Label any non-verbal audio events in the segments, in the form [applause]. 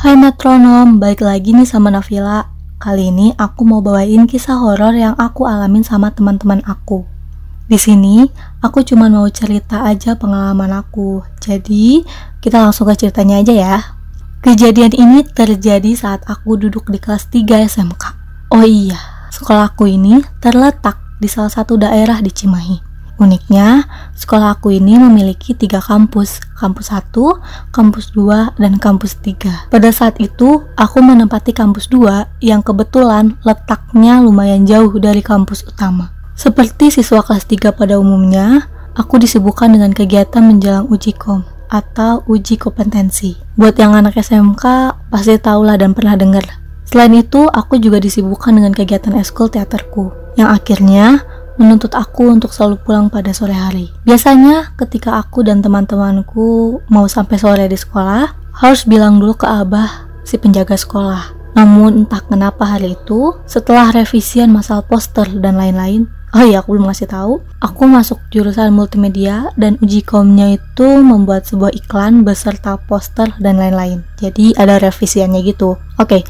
Hai metronom, balik lagi nih sama Navila. Kali ini aku mau bawain kisah horor yang aku alamin sama teman-teman aku. Di sini, aku cuma mau cerita aja pengalaman aku. Jadi, kita langsung ke ceritanya aja ya. Kejadian ini terjadi saat aku duduk di kelas 3 SMK. Oh iya, sekolahku ini terletak di salah satu daerah di Cimahi. Uniknya, sekolah aku ini memiliki tiga kampus, kampus 1, kampus 2, dan kampus 3. Pada saat itu, aku menempati kampus 2 yang kebetulan letaknya lumayan jauh dari kampus utama. Seperti siswa kelas 3 pada umumnya, aku disibukkan dengan kegiatan menjelang uji kom atau uji kompetensi. Buat yang anak SMK, pasti tahulah dan pernah dengar. Selain itu, aku juga disibukkan dengan kegiatan eskul teaterku, yang akhirnya menuntut aku untuk selalu pulang pada sore hari. Biasanya ketika aku dan teman-temanku mau sampai sore di sekolah, harus bilang dulu ke abah si penjaga sekolah. Namun entah kenapa hari itu, setelah revisian masalah poster dan lain-lain, oh iya aku belum ngasih tahu, aku masuk jurusan multimedia dan uji komnya itu membuat sebuah iklan beserta poster dan lain-lain. Jadi ada revisiannya gitu. Oke,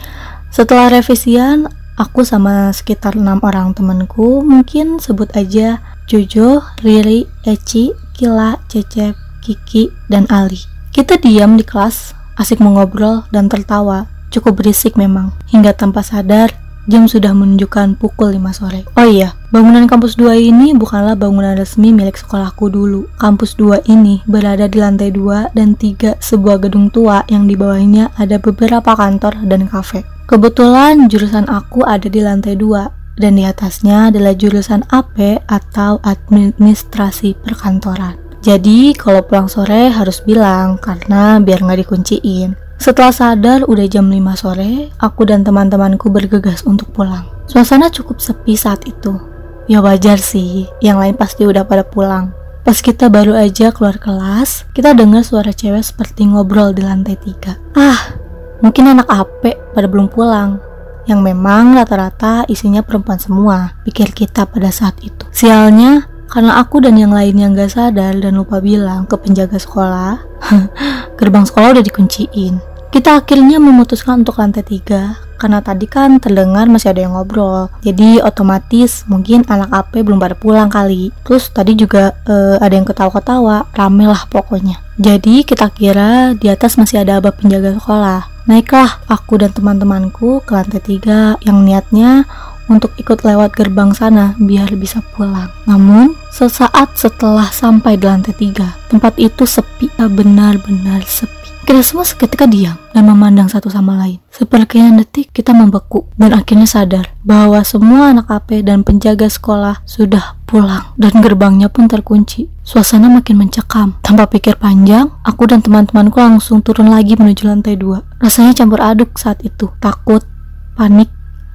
setelah revisian, aku sama sekitar enam orang temanku mungkin sebut aja Jojo, Riri, Eci, Kila, Cecep, Kiki, dan Ali. Kita diam di kelas, asik mengobrol dan tertawa. Cukup berisik memang, hingga tanpa sadar jam sudah menunjukkan pukul 5 sore. Oh iya, bangunan kampus 2 ini bukanlah bangunan resmi milik sekolahku dulu. Kampus 2 ini berada di lantai 2 dan 3 sebuah gedung tua yang di bawahnya ada beberapa kantor dan kafe. Kebetulan jurusan aku ada di lantai 2 dan di atasnya adalah jurusan AP atau administrasi perkantoran. Jadi kalau pulang sore harus bilang karena biar nggak dikunciin. Setelah sadar udah jam 5 sore, aku dan teman-temanku bergegas untuk pulang. Suasana cukup sepi saat itu. Ya wajar sih, yang lain pasti udah pada pulang. Pas kita baru aja keluar kelas, kita dengar suara cewek seperti ngobrol di lantai 3. Ah, mungkin anak AP pada belum pulang. Yang memang rata-rata isinya perempuan semua, pikir kita pada saat itu. Sialnya, karena aku dan yang lainnya nggak sadar dan lupa bilang ke penjaga sekolah, [laughs] gerbang sekolah udah dikunciin. Kita akhirnya memutuskan untuk lantai 3 karena tadi kan terdengar masih ada yang ngobrol. Jadi otomatis mungkin anak AP belum pada pulang kali. Terus tadi juga eh, ada yang ketawa-ketawa, rame lah pokoknya. Jadi kita kira di atas masih ada abah penjaga sekolah. Naiklah aku dan teman-temanku ke lantai 3 yang niatnya untuk ikut lewat gerbang sana biar bisa pulang. Namun, sesaat setelah sampai di lantai 3, tempat itu sepi, benar-benar sepi. Kita semua seketika diam dan memandang satu sama lain. Sepersekian detik kita membeku dan akhirnya sadar bahwa semua anak AP dan penjaga sekolah sudah pulang dan gerbangnya pun terkunci. Suasana makin mencekam. Tanpa pikir panjang, aku dan teman-temanku langsung turun lagi menuju lantai dua. Rasanya campur aduk saat itu. Takut, panik,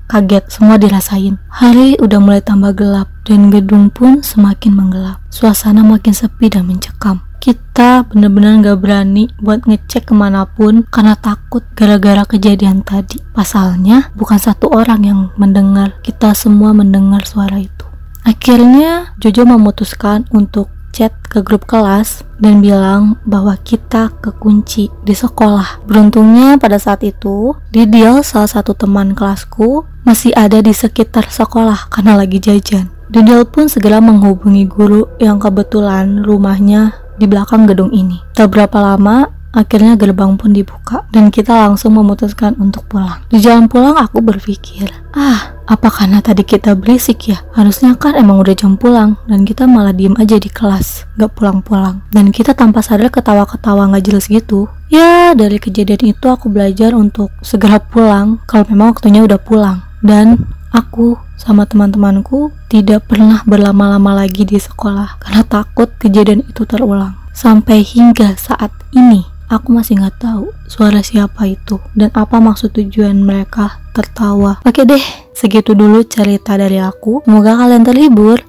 kaget, semua dirasain. Hari udah mulai tambah gelap dan gedung pun semakin menggelap. Suasana makin sepi dan mencekam. Kita bener-bener gak berani buat ngecek ke mana pun karena takut gara-gara kejadian tadi. Pasalnya bukan satu orang yang mendengar, kita semua mendengar suara itu. Akhirnya Jojo memutuskan untuk chat ke grup kelas dan bilang bahwa kita kekunci di sekolah. Beruntungnya pada saat itu, Didil salah satu teman kelasku masih ada di sekitar sekolah karena lagi jajan. Didil pun segera menghubungi guru yang kebetulan rumahnya di belakang gedung ini. Tak berapa lama, akhirnya gerbang pun dibuka dan kita langsung memutuskan untuk pulang. Di jalan pulang aku berpikir, ah, apa karena tadi kita berisik ya? Harusnya kan emang udah jam pulang dan kita malah diem aja di kelas, gak pulang-pulang. Dan kita tanpa sadar ketawa-ketawa gak jelas gitu. Ya, dari kejadian itu aku belajar untuk segera pulang kalau memang waktunya udah pulang. Dan aku sama teman-temanku tidak pernah berlama-lama lagi di sekolah karena takut kejadian itu terulang. Sampai hingga saat ini, Aku masih nggak tahu suara siapa itu dan apa maksud tujuan mereka tertawa. Oke deh, segitu dulu cerita dari aku. Semoga kalian terhibur.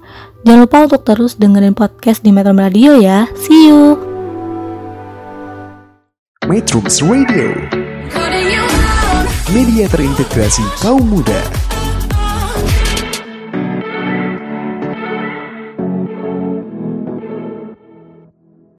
Jangan lupa untuk terus dengerin podcast di Metro Radio ya. See you. Metrums Radio Media terintegrasi kaum muda